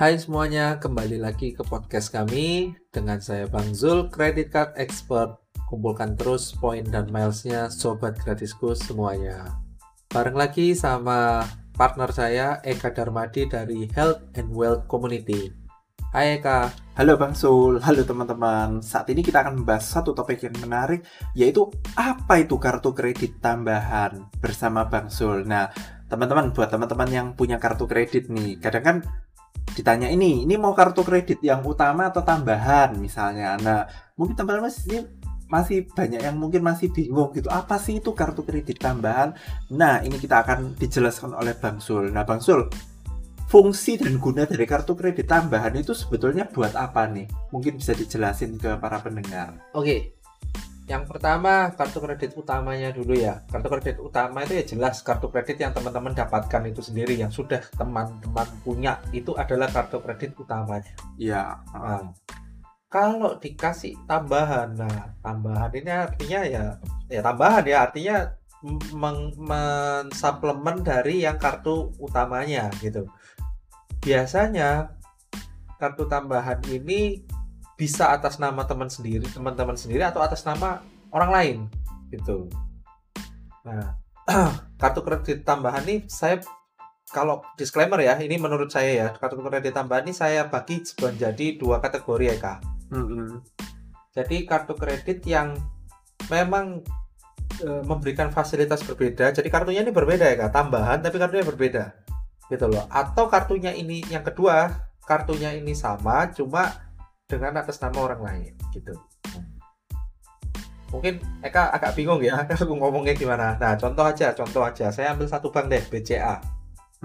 Hai semuanya, kembali lagi ke podcast kami dengan saya Bang Zul, Credit Card Expert. Kumpulkan terus poin dan milesnya sobat gratisku semuanya. Bareng lagi sama partner saya Eka Darmadi dari Health and Wealth Community. Hai Eka. Halo Bang Sul, halo teman-teman. Saat ini kita akan membahas satu topik yang menarik, yaitu apa itu kartu kredit tambahan bersama Bang Sul. Nah, teman-teman, buat teman-teman yang punya kartu kredit nih, kadang kan ditanya ini, ini mau kartu kredit yang utama atau tambahan misalnya. Nah, mungkin teman-teman masih masih banyak yang mungkin masih bingung gitu, apa sih itu kartu kredit tambahan? Nah, ini kita akan dijelaskan oleh Bang Sul. Nah, Bang Sul, fungsi dan guna dari kartu kredit tambahan itu sebetulnya buat apa nih? Mungkin bisa dijelasin ke para pendengar. Oke. Yang pertama kartu kredit utamanya dulu ya. Kartu kredit utama itu ya jelas kartu kredit yang teman-teman dapatkan itu sendiri yang sudah teman-teman punya itu adalah kartu kredit utamanya. Ya. Nah, kalau dikasih tambahan, nah tambahan ini artinya ya ya tambahan ya artinya mensuplemen dari yang kartu utamanya gitu biasanya kartu tambahan ini bisa atas nama teman sendiri, teman-teman sendiri atau atas nama orang lain gitu. Nah, kartu kredit tambahan ini saya kalau disclaimer ya, ini menurut saya ya, kartu kredit tambahan ini saya bagi menjadi dua kategori ya kak. Mm -hmm. Jadi kartu kredit yang memang e, memberikan fasilitas berbeda. Jadi kartunya ini berbeda ya kak, tambahan tapi kartunya berbeda gitu loh atau kartunya ini yang kedua kartunya ini sama cuma dengan atas nama orang lain gitu. Mungkin Eka agak bingung ya aku ngomongnya gimana. Nah contoh aja contoh aja. Saya ambil satu bank deh BCA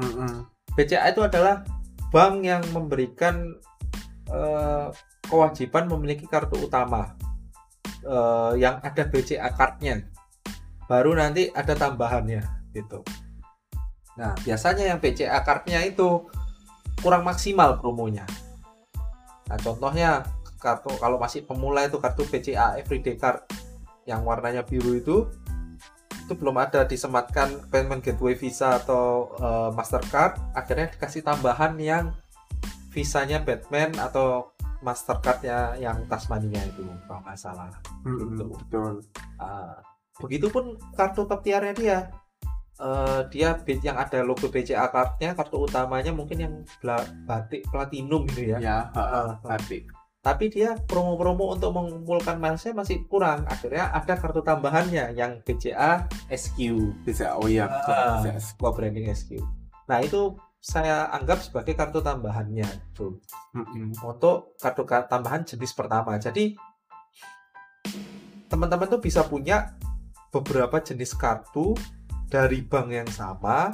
mm -hmm. BCA itu adalah bank yang memberikan uh, kewajiban memiliki kartu utama uh, yang ada BCA cardnya. Baru nanti ada tambahannya gitu. Nah, biasanya yang BCA card-nya itu kurang maksimal promonya. Nah, contohnya kartu kalau masih pemula itu kartu BCA Everyday Card yang warnanya biru itu itu belum ada disematkan payment gateway Visa atau uh, Mastercard, akhirnya dikasih tambahan yang visanya Batman atau Mastercardnya yang Tasmania itu kalau nggak salah. Hmm, gitu. Betul. Uh, begitupun kartu top tiernya dia uh, dia bit yang ada logo BCA cardnya kartu utamanya mungkin yang batik platinum gitu ya. Ya, uh, batik. Tapi dia promo-promo untuk mengumpulkan milesnya masih kurang. Akhirnya ada kartu tambahannya yang BCA SQ. BCA oh ya, uh, branding SQ. Nah itu saya anggap sebagai kartu tambahannya tuh mm-hmm. untuk kartu tambahan jenis pertama. Jadi teman-teman tuh bisa punya beberapa jenis kartu dari bank yang sama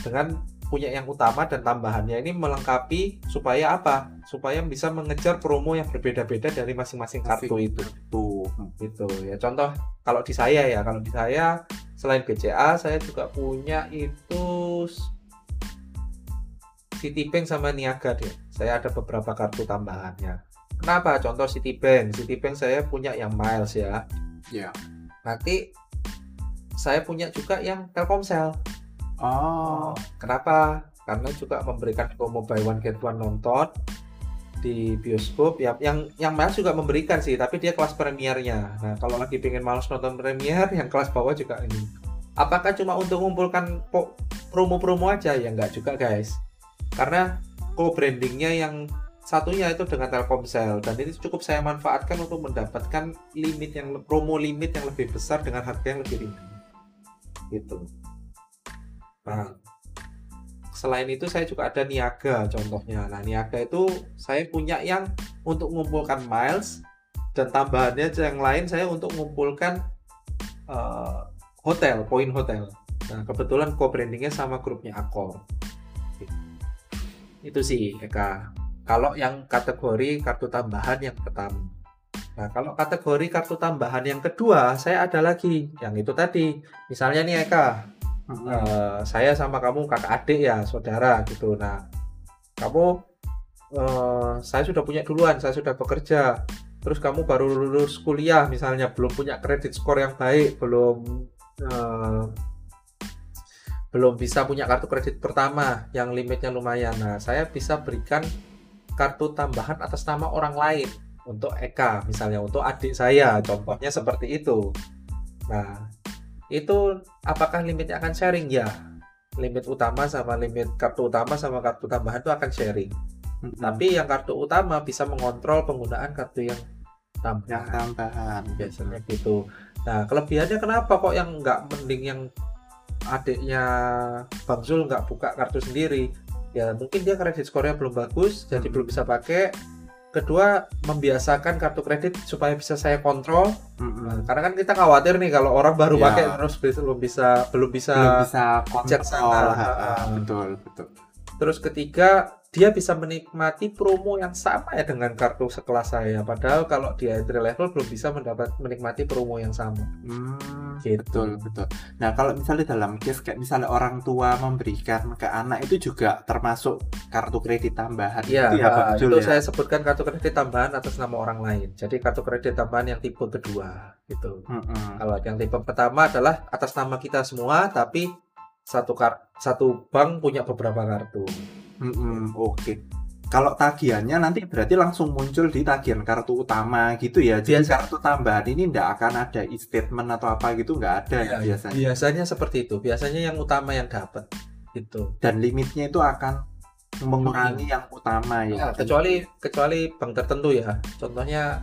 dengan punya yang utama dan tambahannya ini melengkapi supaya apa? Supaya bisa mengejar promo yang berbeda-beda dari masing-masing kartu itu. Tuh, gitu ya. Contoh kalau di saya ya, kalau di saya selain BCA saya juga punya itu Citibank sama Niaga deh. Saya ada beberapa kartu tambahannya. Kenapa? Contoh Citibank. Citibank saya punya yang miles ya. Ya. Nanti saya punya juga yang Telkomsel. Oh, kenapa? Karena juga memberikan promo buy one get one nonton di bioskop. Ya yang yang mas juga memberikan sih tapi dia kelas premiernya. Nah kalau lagi pengen males nonton premier yang kelas bawah juga ini. Apakah cuma untuk mengumpulkan promo-promo aja? Ya enggak juga guys. Karena co-brandingnya yang satunya itu dengan Telkomsel. Dan ini cukup saya manfaatkan untuk mendapatkan limit yang promo limit yang lebih besar dengan harga yang lebih ringan gitu. Nah selain itu saya juga ada niaga contohnya. Nah niaga itu saya punya yang untuk mengumpulkan miles dan tambahannya yang lain saya untuk mengumpulkan uh, hotel poin hotel. Nah kebetulan co-brandingnya sama grupnya Akor itu sih Eka. Kalau yang kategori kartu tambahan yang pertama Nah, kalau kategori kartu tambahan yang kedua, saya ada lagi yang itu tadi. Misalnya nih Eka, hmm. uh, saya sama kamu kakak adik ya, saudara gitu. Nah, kamu, uh, saya sudah punya duluan, saya sudah bekerja. Terus kamu baru lulus kuliah, misalnya belum punya kredit skor yang baik, belum uh, belum bisa punya kartu kredit pertama yang limitnya lumayan. Nah, saya bisa berikan kartu tambahan atas nama orang lain untuk Eka, misalnya untuk adik saya, contohnya seperti itu. Nah, itu apakah limitnya akan sharing? Ya, limit utama sama limit kartu utama sama kartu tambahan itu akan sharing. Mm-mm. Tapi yang kartu utama bisa mengontrol penggunaan kartu yang tambahan. yang tambahan biasanya gitu. Nah, kelebihannya kenapa kok yang nggak mending yang adiknya Bang Zul nggak buka kartu sendiri? Ya mungkin dia kredit skornya belum bagus, jadi Hmm. belum bisa pakai. Kedua, membiasakan kartu kredit supaya bisa saya kontrol. Nah, karena kan kita khawatir nih kalau orang baru Ya. pakai terus belum bisa belum bisa. belum bisa kontrol ha, Ah. betul betul Terus ketiga, dia bisa menikmati promo yang sama ya dengan kartu sekelas saya. Padahal kalau di entry level belum bisa mendapat menikmati promo yang sama. Hmm, Gitu. betul betul. Nah kalau misalnya dalam case kayak misalnya orang tua memberikan ke anak itu juga termasuk kartu kredit tambahan Iya, itu ya Jul itu ya? saya sebutkan kartu kredit tambahan atas nama orang lain. Jadi kartu kredit tambahan yang tipe kedua gitu. Mm-mm. Kalau yang tipe pertama adalah atas nama kita semua, tapi satu kar satu bank punya beberapa kartu. Mm-mm, Oke. Kalau tagihannya nanti berarti langsung muncul di tagihan kartu utama gitu ya. Jadi Biasa. kartu tambahan ini nggak akan ada e-statement atau apa gitu nggak ada ya biasanya. Biasanya seperti itu. Biasanya yang utama yang dapat gitu. Dan limitnya itu akan mengurangi yang utama ya. Ya, kecuali kecuali bank tertentu ya. Contohnya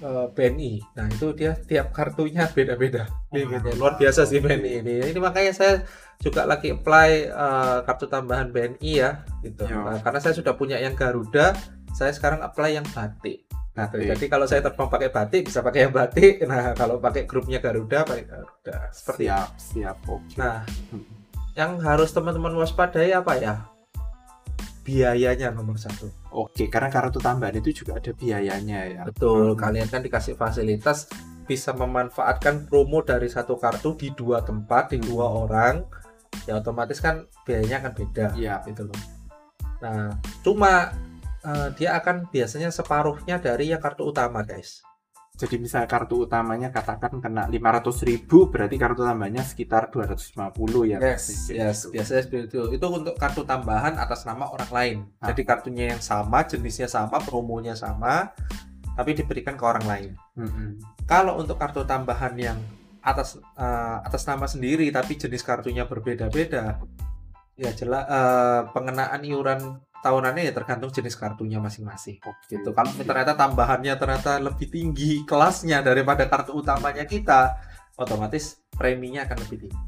eh, BNI. Nah, itu dia tiap kartunya beda-beda. limitnya. Luar biasa sih BNI ini. Ini makanya saya juga lagi apply eh, kartu tambahan BNI ya gitu. Ya. Nah, karena saya sudah punya yang Garuda, saya sekarang apply yang batik. Gitu. Batik. Jadi kalau saya terbang pakai batik bisa pakai yang batik. Nah, kalau pakai grupnya Garuda pakai Garuda. Seperti siap siap oke. Nah, Mm. yang harus teman-teman waspadai apa ya? Biayanya nomor satu. Oke, karena kartu tambahan itu juga ada biayanya ya. Betul, Hmm. kalian kan dikasih fasilitas bisa memanfaatkan promo dari satu kartu di dua tempat, di dua orang. Ya otomatis kan biayanya akan beda Iya. gitu loh. Nah, cuma eh, dia akan biasanya separuhnya dari yang kartu utama, guys. Jadi misal kartu utamanya katakan kena 500.000 ribu, berarti kartu tambahnya sekitar 250 ya. Yes, yes, biasanya seperti itu. Itu untuk kartu tambahan atas nama orang lain. Ah. Jadi kartunya yang sama, jenisnya sama, promonya sama, tapi diberikan ke orang lain. Mm-mm. Kalau untuk kartu tambahan yang atas eh, atas nama sendiri tapi jenis kartunya berbeda-beda, ya jelas eh, pengenaan iuran tahunannya ya tergantung jenis kartunya masing-masing. Gitu. Kalau ternyata tambahannya ternyata lebih tinggi kelasnya daripada kartu utamanya kita, otomatis preminya akan lebih tinggi.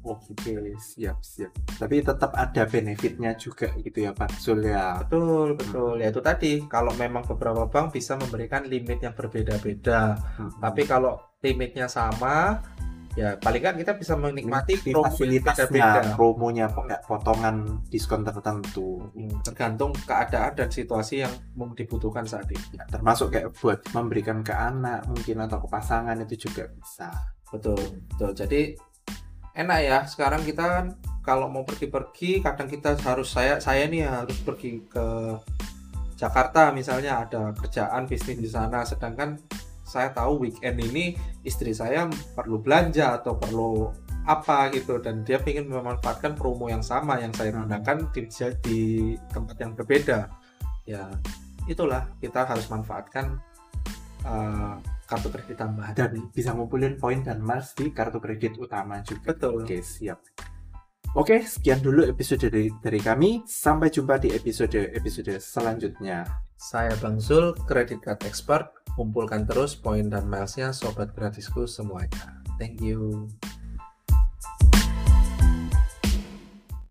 Oke, siap siap. Tapi tetap ada benefitnya juga gitu ya Pak Zul ya. Betul, betul. Ya itu tadi, kalau memang beberapa bank bisa memberikan limit yang berbeda-beda. Mm-mm. Tapi kalau limitnya sama, ya paling kan kita bisa menikmati promo fasilitasnya, promonya, pokok- potongan diskon tertentu. Hmm, tergantung keadaan dan situasi yang dibutuhkan saat ini. Ya, termasuk kayak buat memberikan ke anak mungkin atau ke pasangan itu juga bisa. Betul, betul. Jadi enak ya. Sekarang kita kan kalau mau pergi-pergi, kadang kita harus saya saya nih harus pergi ke Jakarta misalnya ada kerjaan bisnis di sana, sedangkan saya tahu weekend ini istri saya perlu belanja atau perlu apa gitu dan dia ingin memanfaatkan promo yang sama yang saya Hmm. gunakan di, di tempat yang berbeda ya itulah kita harus manfaatkan uh, kartu kredit tambahan Dan bisa ngumpulin poin dan miles di kartu kredit utama juga. betul Oke, siap. Oke, sekian dulu episode dari, dari kami. Sampai jumpa di episode-episode selanjutnya. Saya Bang Zul, Credit Card Expert. Kumpulkan terus poin dan milesnya sobat gratisku semuanya. Thank you.